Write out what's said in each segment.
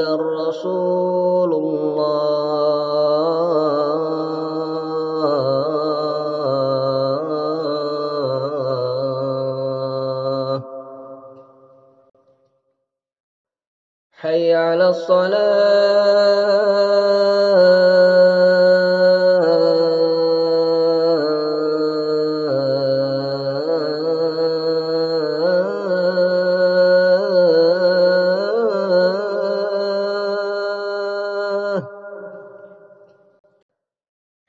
رسول الله. حي على الصلاة.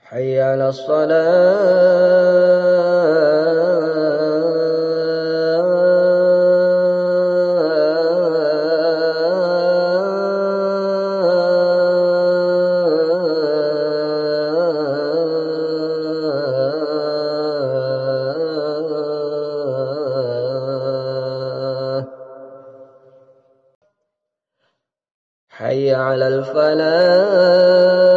حي على الصلاة. حي على الفلاح.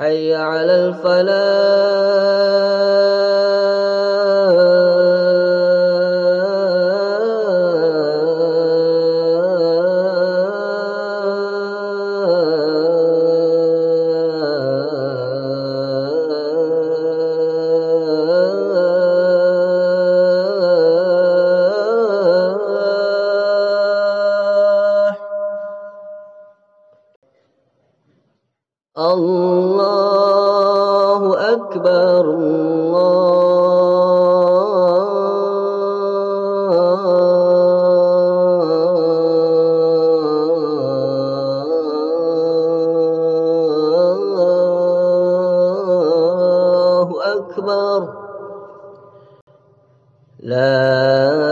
حي على الفلاح. الله أكبر الله أكبر. لا